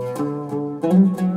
Música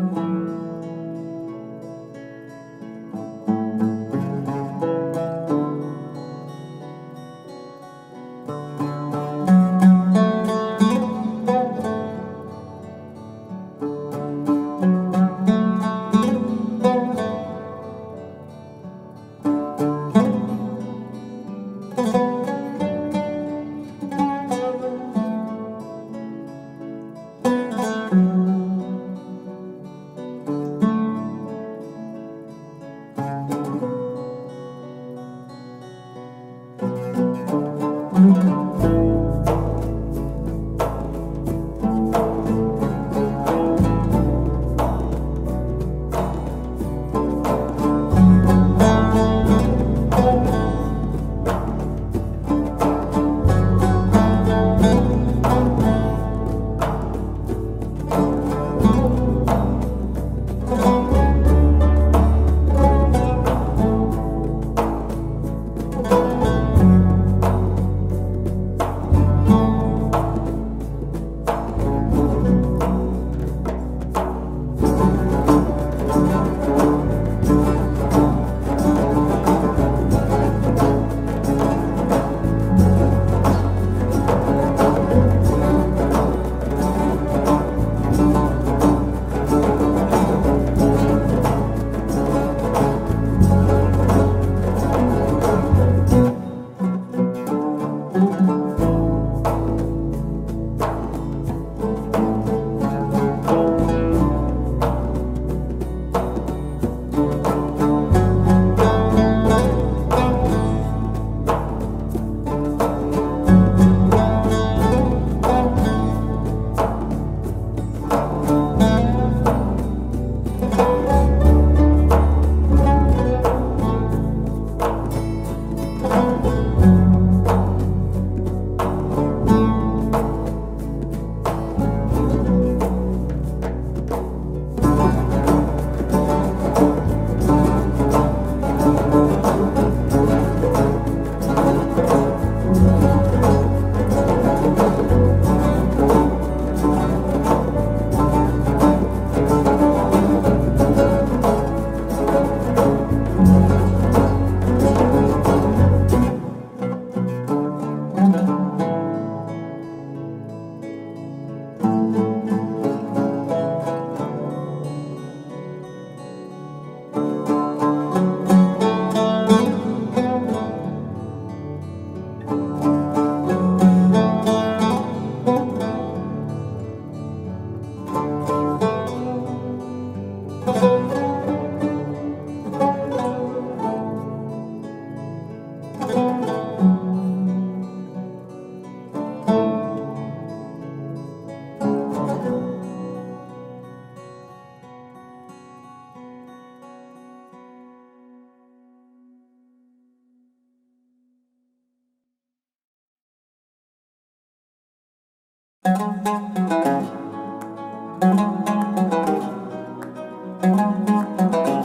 Thank